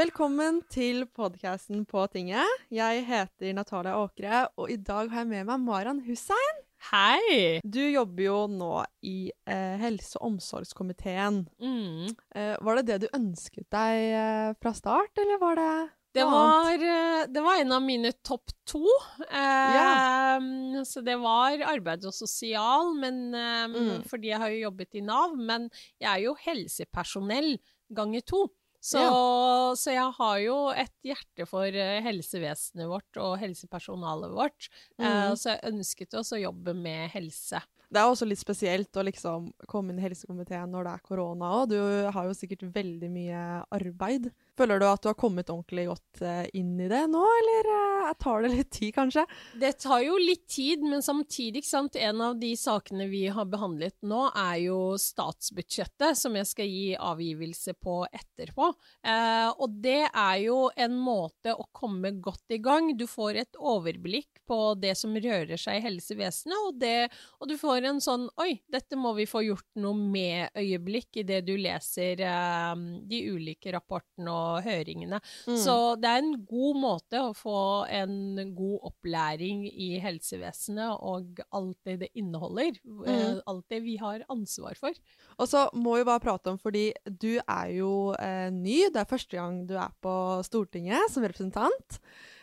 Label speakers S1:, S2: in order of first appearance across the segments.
S1: Velkommen til podkasten På tinget. Jeg heter Natalia Åkre, og i dag har jeg med meg Maran Hussein.
S2: Hei!
S1: Du jobber jo nå i eh, helse- og omsorgskomiteen.
S2: Mm.
S1: Eh, var det det du ønsket deg eh, fra start, eller var det
S2: Det var, eh, det var en av mine topp to. Eh, Så det var arbeid og sosial, men, eh,
S1: Mm.
S2: fordi jeg har jo jobbet i Nav. Men jeg er jo helsepersonell ganger to. Så, så jeg har jo et hjerte for eh, helsevesenet vårt og helsepersonalet vårt. Eh,
S1: Mm.
S2: Så jeg ønsket også å jobbe med helse.
S1: Det er også litt spesielt å liksom komme inn i helsekomiteen når det er korona òg. Du har jo sikkert veldig mye arbeid. Føler du at du har kommet ordentlig godt eh, inn i det nå, eller eh, tar det litt tid, kanskje?
S2: Det tar jo litt tid, men samtidig, sant, en av de sakene vi har behandlet nå, er jo statsbudsjettet, som jeg skal gi avgivelse på etterpå. Eh, og det er jo en måte å komme godt i gang. Du får et overblikk på det som rører seg i helsevesenet, og, det, og du får en sånn Oi, dette må vi få gjort noe med-øyeblikk i det du leser eh, de ulike rapportene og høringene.
S1: Mm.
S2: Så det er en god måte å få en god opplæring i helsevesenet og alt det det inneholder. eh,
S1: Mm.
S2: Alt det vi har ansvar for.
S1: Og så må vi bare prate om, fordi du er jo eh, ny. Det er første gang du er på Stortinget som representant.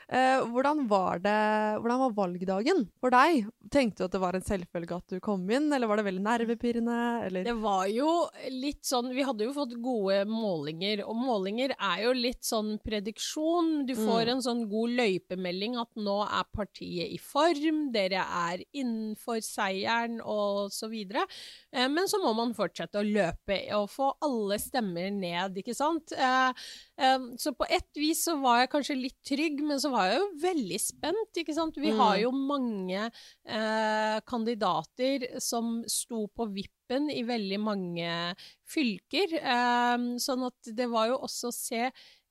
S1: Eh, hvordan, var det, hvordan var valgdagen for deg? Tenkte du at det var en selvfølge at du kom inn, eller var det veldig nervepirrende? Eller?
S2: Det var jo litt sånn Vi hadde jo fått gode målinger, og målinger er jo litt sånn prediksjon. Du får
S1: Mm.
S2: en sånn god løypemelding at nå er partiet i form, dere er innenfor seieren, og så videre. Eh, Men så må man fortsette å løpe og få alle stemmer ned, ikke sant. Eh, eh, Så på ett vis så var jeg kanskje litt trygg, men så var jeg jo veldig spent, ikke sant. Vi
S1: Mm.
S2: har jo mange eh, kandidater som sto på vippen i veldig mange fylker. Eh, sånn at det var jo også å se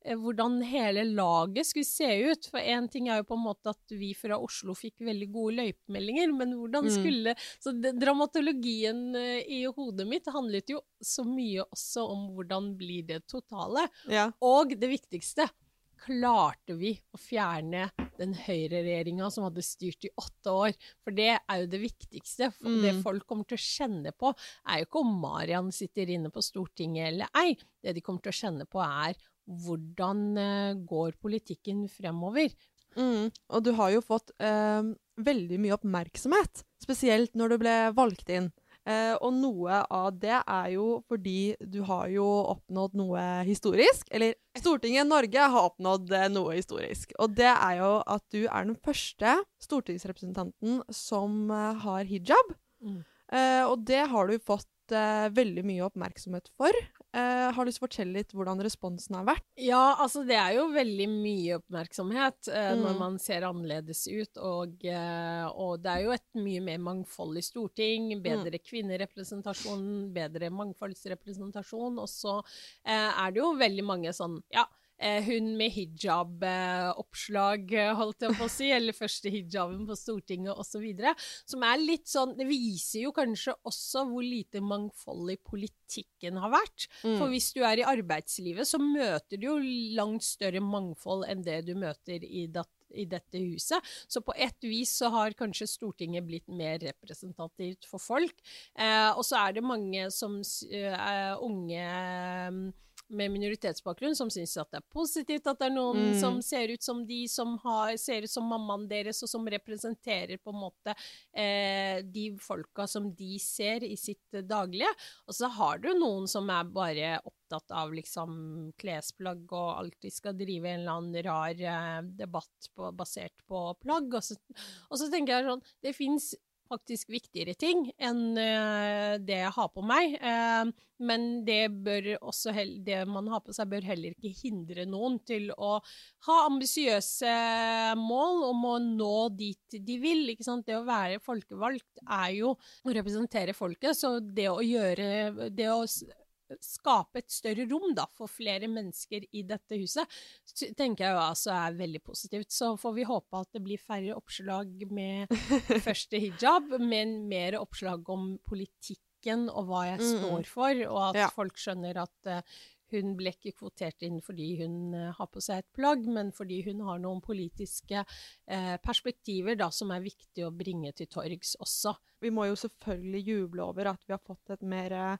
S2: eh, hvordan hele laget skulle se ut. For én ting er jo på en måte at vi fra Oslo fikk veldig gode løypemeldinger, men hvordan
S1: Mm.
S2: skulle Så dramatologien eh, i hodet mitt handlet jo så mye også om hvordan blir det totale.
S1: Ja.
S2: Og det viktigste klarte vi å fjerne den høyreregjeringa som hadde styrt i åtte år. For det er jo det viktigste. For
S1: Mm.
S2: Det folk kommer til å kjenne på, er jo ikke om Marian sitter inne på Stortinget eller ei. Det de kommer til å kjenne på, er hvordan eh, går politikken fremover.
S1: Mm. Og du har jo fått eh, veldig mye oppmerksomhet, spesielt når du ble valgt inn. Eh, og noe av det er jo fordi du har jo oppnådd noe historisk. Eller Stortinget Norge har oppnådd eh, noe historisk. Og det er jo at du er den første stortingsrepresentanten som eh, har hijab.
S2: Mm.
S1: Eh, og det har du fått eh, veldig mye oppmerksomhet for. Eh, har du lyst til å fortelle litt hvordan responsen har vært?
S2: Ja, altså det er jo veldig mye oppmerksomhet når
S1: Mm.
S2: man ser annerledes ut, og, uh, og det er jo et mye mer mangfoldig storting, bedre kvinnerepresentasjon, bedre mangfoldsrepresentasjon, og så er det jo veldig mange sånn, ja, hun med hijab-oppslag, eh, holdt jeg på å si, eller første hijaben på Stortinget osv., som er litt sånn Det viser jo kanskje også hvor lite mangfoldig politikken har vært.
S1: Mm.
S2: For hvis du er i arbeidslivet, så møter du jo langt større mangfold enn det du møter i, dat i dette huset. Så på et vis så har kanskje Stortinget blitt mer representativt for folk. Eh, og så er det mange som eh, unge eh, med minoritetsbakgrunn som syns at det er positivt at det er noen
S1: Mm.
S2: som ser ut som de som har, ser ut som mammaen deres, og som representerer på en måte eh, de folka som de ser i sitt daglige. Og så har du noen som er bare opptatt av liksom klesplagg og alltid skal drive en eller annen rar eh, debatt på, basert på plagg. Og så, og så tenker jeg sånn Det fins faktisk viktigere ting enn eh, det jeg har på meg. Eh, men det, det man har på seg, bør heller ikke hindre noen til å ha ambisiøse mål om å nå dit de vil. Det å være folkevalgt er jo å representere folket, så det å gjøre Det å skape et større rom da, for flere mennesker i dette huset, tenker jeg jo altså er veldig positivt. Så får vi håpe at det blir færre oppslag med første hijab, men mer oppslag om politikken og hva jeg
S1: Mm.
S2: står for, og at
S1: Ja.
S2: folk skjønner at eh, hun ble ikke kvotert inn fordi hun eh, har på seg et plagg, men fordi hun har noen politiske eh, perspektiver da, som er viktig å bringe til torgs også.
S1: Vi må jo selvfølgelig juble over at vi har fått et mer eh,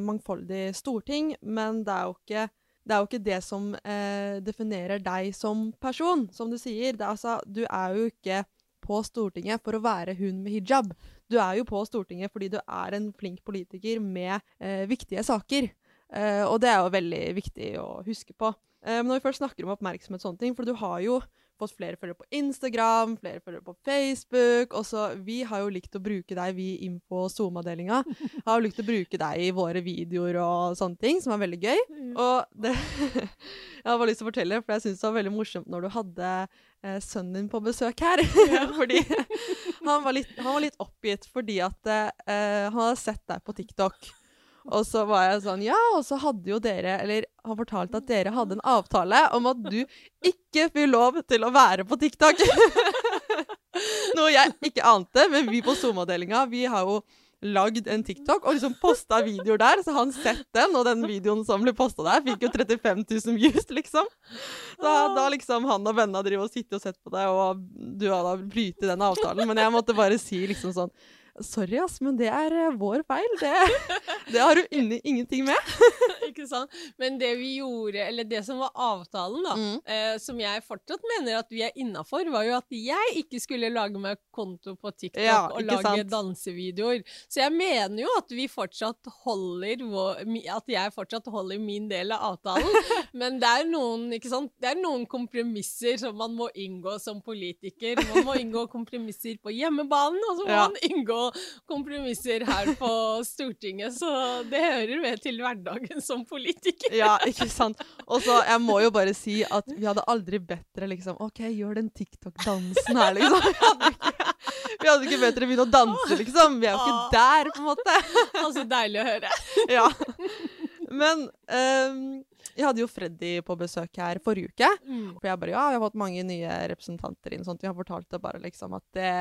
S1: mangfoldig storting, men det er jo ikke det, jo ikke det som eh, definerer deg som person, som du sier. Er, altså, du er jo ikke på Stortinget for å være hun med hijab. Du er jo på Stortinget fordi du er en flink politiker med eh, viktige saker. Eh, og det er jo veldig viktig å huske på. Eh, når vi først snakker om oppmerksomhet og sånne ting, for du har jo fått flere følgere på Instagram, flere følgere på Facebook. Og så Vi har jo likt å bruke deg, vi inn på SoMe-avdelinga. Har jo likt å bruke deg i våre videoer og sånne ting, som er veldig gøy. Og det Jeg har bare lyst til å fortelle, for jeg syns det var veldig morsomt når du hadde eh, sønnen din på besøk her. fordi han var, litt, han var, litt, oppgitt fordi at eh, han hadde sett deg på TikTok. Og så var jeg sånn Ja, og så hadde jo dere Eller han fortalte at dere hadde en avtale om at du ikke fikk lov til å være på TikTok. Noe jeg ikke ante, men vi på SoMe-avdelinga, vi har jo lagd en TikTok og liksom posta videoer der. Så han sett den, og den videoen som ble posta der, fikk jo 35 000 views, liksom. Da, da liksom han og vennene driver og sitter og sett på deg, og du har da brytet den avtalen. Men jeg måtte bare si liksom sånn Sorry, ass, men det er uh, vår feil. Det, det har du inni, ingenting med.
S2: ikke sant? Men det vi gjorde, eller det som var avtalen, da, mm. eh, som jeg fortsatt mener at vi er innafor, var jo at jeg ikke skulle lage meg konto på TikTok ja, og lage sant? dansevideoer. Så jeg mener jo at vi fortsatt holder vår, At jeg fortsatt holder min del av avtalen. men det er noen, ikke sant? Det er noen kompromisser som man må inngå som politiker. Man må inngå kompromisser på hjemmebanen, og så må ja. man inngå kompromisser her på Stortinget. Så det hører med til hverdagen som politiker.
S1: Ja, ikke sant. Og så, jeg må jo bare si at vi hadde aldri bedt dere liksom OK, gjør den TikTok-dansen her, liksom. Vi hadde, ikke, bedt dere begynne å danse, liksom. Vi er jo ikke der, på en måte.
S2: Altså, deilig å høre.
S1: Ja. Men um, jeg hadde jo Freddy på besøk her forrige uke. Mm. For jeg bare Ja, vi har fått mange nye representanter inn. Sånt. Vi har fortalt det bare liksom at det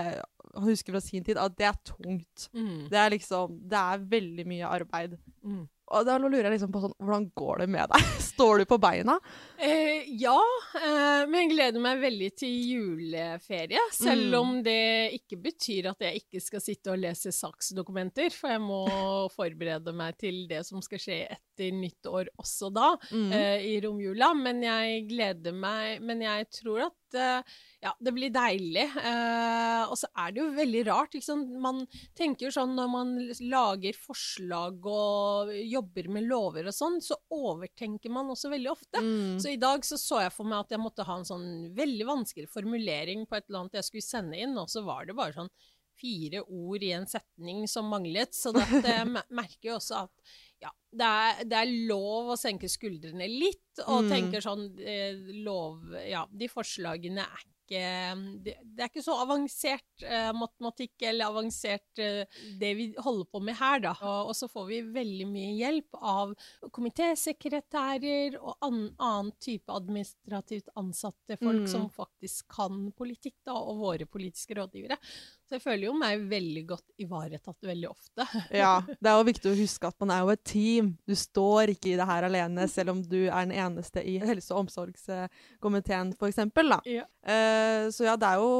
S1: husker fra sin tid at det er tungt. Mm. Det er liksom Det er veldig mye arbeid. Mm. Og da lurer jeg liksom på sånn, Hvordan går det med deg? Står du på beina?
S2: Eh, ja, eh, men jeg gleder meg veldig til juleferie. Selv mm. om det ikke betyr at jeg ikke skal sitte og lese saksdokumenter. For jeg må forberede meg til det som skal skje etter nyttår også da, mm. uh, i romjula. Men jeg gleder meg Men jeg tror at uh, ja, det blir deilig. Uh, og så er det jo veldig rart. Liksom. Man tenker jo sånn når man lager forslag og jobber med lover og sånn, så overtenker man også veldig ofte. Mm. Så i dag så, så jeg for meg at jeg måtte ha en sånn veldig vanskelig formulering på et eller annet jeg skulle sende inn, og så var det bare sånn fire ord i en setning som manglet. Så det, jeg merker jo også at ja, det er, det er, lov å senke skuldrene litt og mm. tenke sånn eh, lov Ja, de forslagene er ikke det, det, er ikke så avansert eh, matematikk eller avansert eh, det vi holder på med her, da. Og, og, så får vi veldig mye hjelp av komitésekretærer og an, annen type administrativt ansatte folk mm. som faktisk kan politikk, da, og våre politiske rådgivere. Så jeg føler jo meg veldig godt ivaretatt veldig ofte.
S1: ja, det er jo viktig å huske at man er jo et team. Du står ikke i det her alene, selv om du er den eneste i helse- og omsorgskomiteen, f.eks. Ja. Uh, så ja, det er jo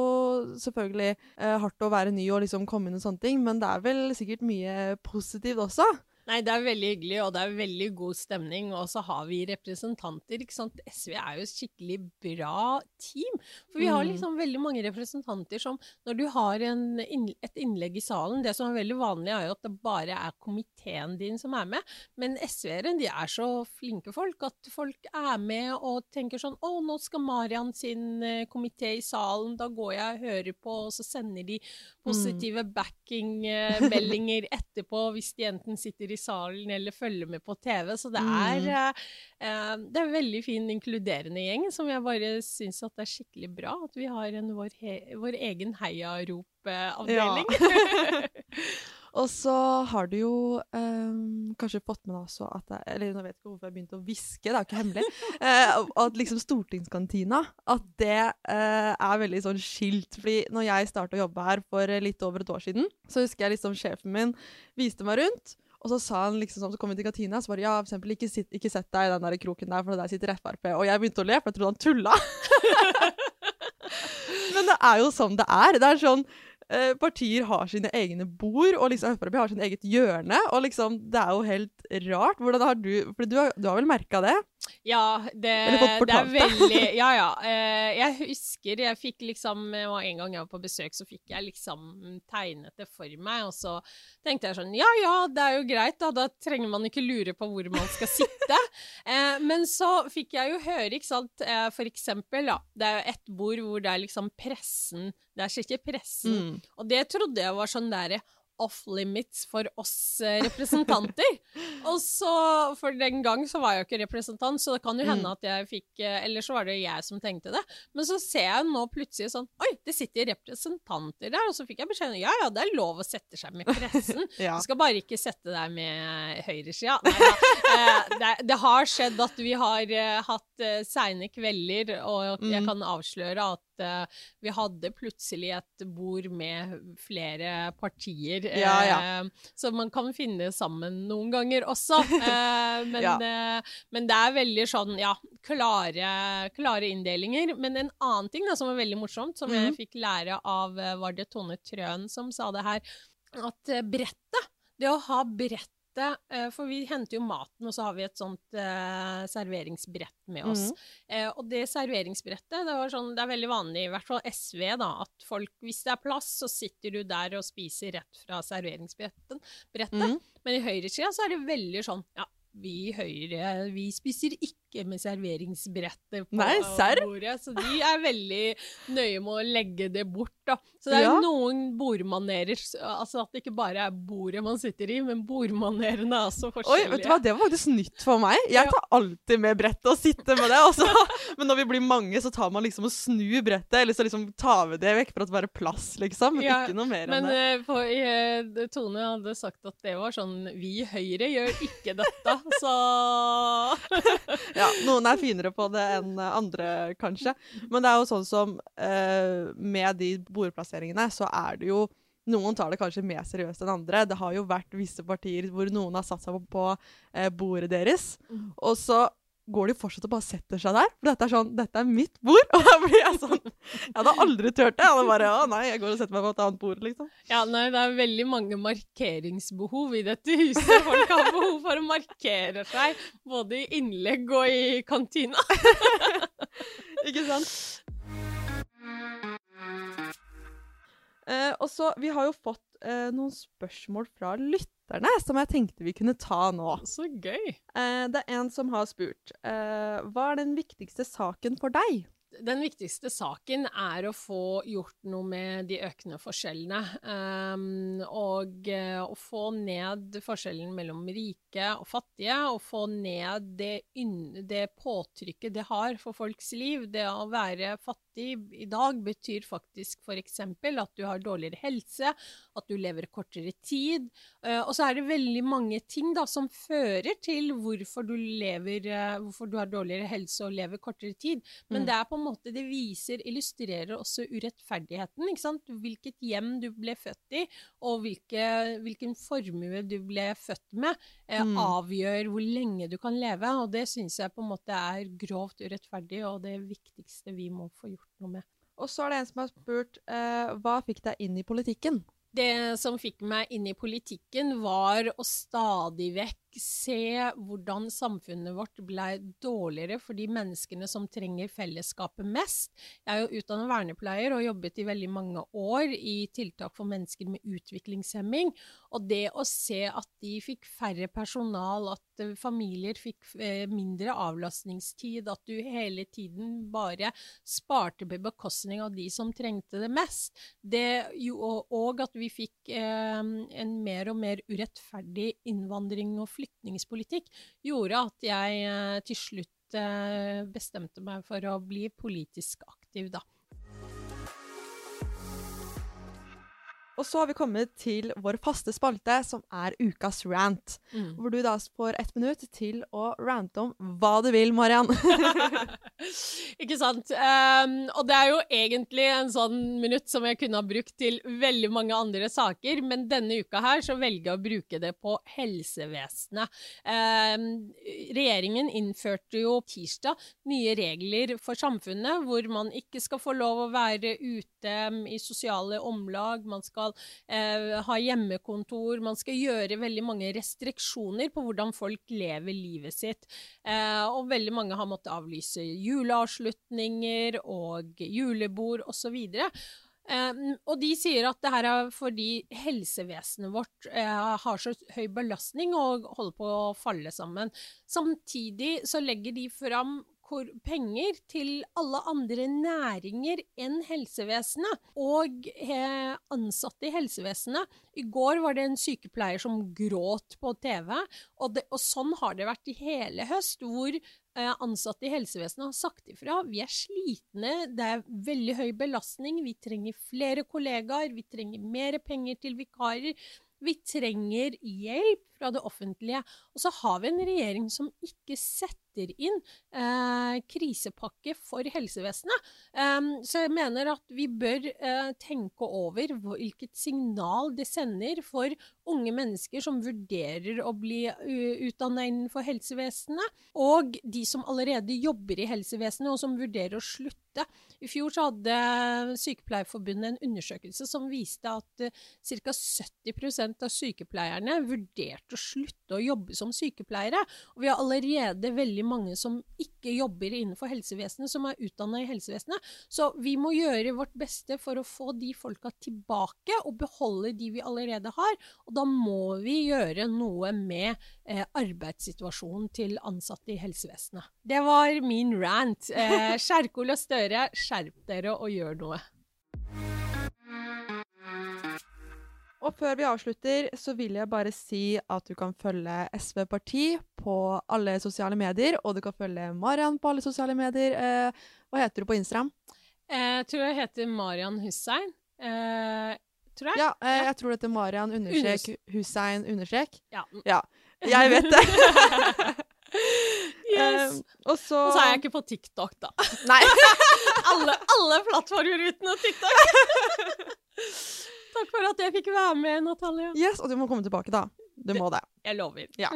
S1: selvfølgelig uh, hardt å være ny og liksom komme inn og sånne ting, men det er vel sikkert mye positivt også.
S2: Nei, det er veldig hyggelig, og det er veldig god stemning. Og så har vi representanter. ikke sant? SV er jo et skikkelig bra team. For vi har mm. liksom veldig mange representanter som Når du har en, et innlegg i salen Det som er veldig vanlig, er jo at det bare er komiteen din som er med. Men SV-ere de er så flinke folk at folk er med og tenker sånn Å, nå skal Marian sin uh, komité i salen. Da går jeg og hører på, og så sender de positive mm. backing-meldinger uh, etterpå hvis de enten sitter i salen eller følger med på TV. Så det er, mm. uh, det er en veldig fin, inkluderende gjeng som jeg bare syns at det er skikkelig bra at vi har en vår, he, vår egen heiarop-avdeling. Ja.
S1: Og så har du jo um, kanskje fått med deg også at det, Eller nå vet jeg ikke hvorfor jeg begynte å hviske, det er jo ikke hemmelig. uh, at liksom stortingskantina at det uh, er veldig sånn skilt. fordi når jeg starta å jobbe her for litt over et år siden, så husker jeg liksom sjefen min viste meg rundt. Og så sa han liksom sånn, så kom vi til kantina, så bare ja, for eksempel, ikke, sitt, ikke sett deg i den der kroken der, for der sitter Frp. Og jeg begynte å le, for jeg trodde han tulla. Men det er jo sånn det er. Det er sånn eh, Partier har sine egne bord, og liksom Frp har sitt eget hjørne. Og liksom, det er jo helt rart. Hvordan har du For du har, du har vel merka det?
S2: Ja, det, det er veldig Ja, ja. Eh, jeg husker jeg fikk liksom og En gang jeg var på besøk, så fikk jeg liksom tegnet det for meg, og så tenkte jeg sånn Ja ja, det er jo greit, da. Da trenger man ikke lure på hvor man skal sitte. eh, men så fikk jeg jo høre, ikke sant, eh, for eksempel, da. Det er jo et bord hvor det er liksom pressen Det er ikke pressen.
S1: Mm.
S2: Og det trodde jeg var sånn derre off limits for oss eh, representanter. og så, for den gang så var jeg jo ikke representant, så det kan jo hende
S1: Mm.
S2: at jeg fikk eh, Eller så var det jeg som tenkte det. Men så ser jeg nå plutselig sånn Oi, det sitter representanter der. Og så fikk jeg beskjed om ja ja, det er lov å sette seg med pressen.
S1: Ja.
S2: Du skal bare ikke sette deg med høyresida. Nei da. Eh, det, det har skjedd at vi har hatt seine kvelder, og jeg
S1: Mm.
S2: kan avsløre at vi hadde plutselig et bord med flere partier.
S1: Ja, ja.
S2: eh, så man kan finne sammen noen ganger også. Eh, men,
S1: Ja.
S2: eh, men det er veldig sånn, ja, klare, klare inndelinger. Men en annen ting da, som var veldig morsomt, som jeg
S1: Mhm.
S2: fikk lære av Var det Tone Trøen som sa det her? At brettet, det å ha brettet eh, For vi henter jo maten, og så har vi et sånt eh, serveringsbrett med oss.
S1: Mm.
S2: Eh, og det serveringsbrettet, det, var sånn, det er veldig vanlig, i hvert fall SV, da, at folk, hvis det er plass, så sitter du der og spiser rett fra serveringsbrettet. brettet.
S1: Mhm.
S2: Men i høyresida så er det veldig sånn, ja, vi i Høyre, vi spiser ikke med serveringsbrettet på
S1: Nei,
S2: bordet. Så de er veldig nøye med å legge det bort, da. Så det er
S1: Ja.
S2: noen bordmanerer, altså at det ikke bare er bordet man sitter i, men bordmanerene er også
S1: Oi, vet du hva, Det var faktisk nytt for meg. Jeg tar alltid med brettet og sitter med det. Også. men når vi blir mange, så tar man liksom og snur brettet, eller så liksom tar vi det vekk for at det være plass, liksom. Men
S2: Ja,
S1: ikke noe mer
S2: Men
S1: enn det.
S2: Men eh, Tone hadde sagt at det var sånn Vi i Høyre gjør ikke dette, så
S1: Ja, noen er finere på det enn andre, kanskje. Men det er jo sånn som eh, med de bordplasseringene, så er det jo Noen tar det kanskje mer seriøst enn andre. Det har jo vært visse partier hvor noen har satt seg på, på eh, bordet deres,
S2: Mm.
S1: og så går de fortsatt og bare setter seg der. For dette er sånn Dette er mitt bord! Og da blir jeg sånn Jeg hadde aldri turt det. Jeg hadde bare Å nei, jeg går og setter meg på et annet bord, liksom.
S2: Ja, nei, det er veldig mange markeringsbehov i dette huset. Folk har behov for å markere seg, både i innlegg og i kantina.
S1: Ikke sant? Eh, og så, Vi har jo fått eh, noen spørsmål fra lytterne som jeg tenkte vi kunne ta nå.
S2: Så gøy.
S1: Eh, det er en som har spurt eh, hva er den viktigste saken for deg?
S2: Den viktigste saken er å få gjort noe med de økende forskjellene. Um, og eh, å få ned forskjellen mellom rike og fattige, og få ned det, det påtrykket det har for folks liv. Det å være fattig i dag betyr faktisk f.eks. at du har dårligere helse, at du lever kortere tid. eh, og så er det veldig mange ting da, som fører til hvorfor du, lever, eh, hvorfor du har dårligere helse og lever kortere tid. Men
S1: Mm.
S2: det er på en måte, det viser, illustrerer også urettferdigheten. ikke sant? Hvilket hjem du ble født i, og hvilke, hvilken formue du ble født med, eh,
S1: Mm.
S2: avgjør hvor lenge du kan leve. Og det syns jeg på en måte er grovt urettferdig, og det viktigste vi må få gjort noe med.
S1: Og så er det en som har spurt eh, hva fikk deg inn i politikken?
S2: Det som fikk meg inn i politikken, var å stadig vekk se hvordan samfunnet vårt ble dårligere for de menneskene som trenger fellesskapet mest. Jeg er jo utdannet vernepleier og jobbet i veldig mange år i tiltak for mennesker med utviklingshemming. Og det å se at de fikk færre personal, at eh, familier fikk eh, mindre avlastningstid, at du hele tiden bare sparte på bekostning av de som trengte det mest, det, og, at vi fikk eh, en mer og mer urettferdig innvandring og flyktningspolitikk, gjorde at jeg eh, til slutt eh, bestemte meg for å bli politisk aktiv, da.
S1: Og så har vi kommet til vår faste spalte, som er ukas rant.
S2: Mm.
S1: Hvor du da får ett minutt til å rante om hva du vil, Mariann.
S2: Ikke sant. Um, og det er jo egentlig en sånn minutt som jeg kunne ha brukt til veldig mange andre saker, men denne uka her så velger jeg å bruke det på helsevesenet. Um, regjeringen innførte jo tirsdag nye regler for samfunnet, hvor man ikke skal få lov å være ute i sosiale omlag. man skal skal eh, ha hjemmekontor, man skal gjøre veldig mange restriksjoner på hvordan folk lever livet sitt. Eh, og veldig mange har måttet avlyse juleavslutninger og julebord osv. Um, og de sier at det her er fordi helsevesenet vårt uh, har så høy belastning og holder på å falle sammen. Samtidig så legger de fram penger til alle andre næringer enn helsevesenet. Og eh, ansatte i helsevesenet I går var det en sykepleier som gråt på TV, og, det, og sånn har det vært i hele høst, hvor eh, ansatte i helsevesenet har sagt ifra. Vi er slitne, det er veldig høy belastning, vi trenger flere kollegaer, vi trenger mer penger til vikarer. Vi trenger hjelp fra det offentlige. Og så har vi en regjering som ikke setter setter inn eh, krisepakke for helsevesenet. Um, så jeg mener at vi bør eh, tenke over hvilket signal det sender for unge mennesker som vurderer å bli utdanna innenfor helsevesenet, og de som allerede jobber i helsevesenet og som vurderer å slutte. I fjor så hadde Sykepleierforbundet en undersøkelse som viste at uh, ca. 70% av sykepleierne vurderte å slutte å jobbe som sykepleiere. Og vi har allerede veldig mange som ikke jobber innenfor helsevesenet, som er utdanna i helsevesenet. Så vi må gjøre vårt beste for å få de folka tilbake og beholde de vi allerede har. Og da må vi gjøre noe med eh, arbeidssituasjonen til ansatte i helsevesenet. Det var min rant. Eh, Kjerkol og Støre, skjerp dere og gjør noe.
S1: Og før vi avslutter, så vil jeg bare si at du kan følge SV Parti på alle sosiale medier, og du kan følge Marian på alle sosiale medier. Eh, hva heter du på Instagram?
S2: Jeg tror jeg heter Marian Hussein. Eh, tror jeg.
S1: Ja, eh, jeg tror det heter Marian understrek Hussein understrek.
S2: Ja.
S1: ja. Jeg vet det.
S2: yes.
S1: og så
S2: Og så er jeg ikke på TikTok, da.
S1: Nei.
S2: alle, alle plattformer uten TikTok. Takk for at jeg fikk være med, Natalia.
S1: Yes, Og du må komme tilbake, da. Du må det.
S2: Jeg lover.
S1: Ja.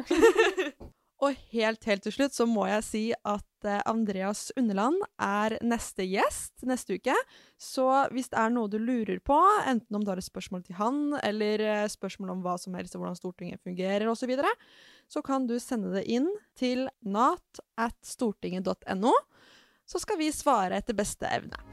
S1: og helt, helt til slutt så må jeg si at uh, Andreas Underland er neste gjest neste uke. Så hvis det er noe du lurer på, enten om du har et spørsmål til han, eller uh, spørsmål om hva som helst, hvordan Stortinget fungerer osv., så, videre, så kan du sende det inn til nat at stortinget.no. Så skal vi svare etter beste evne.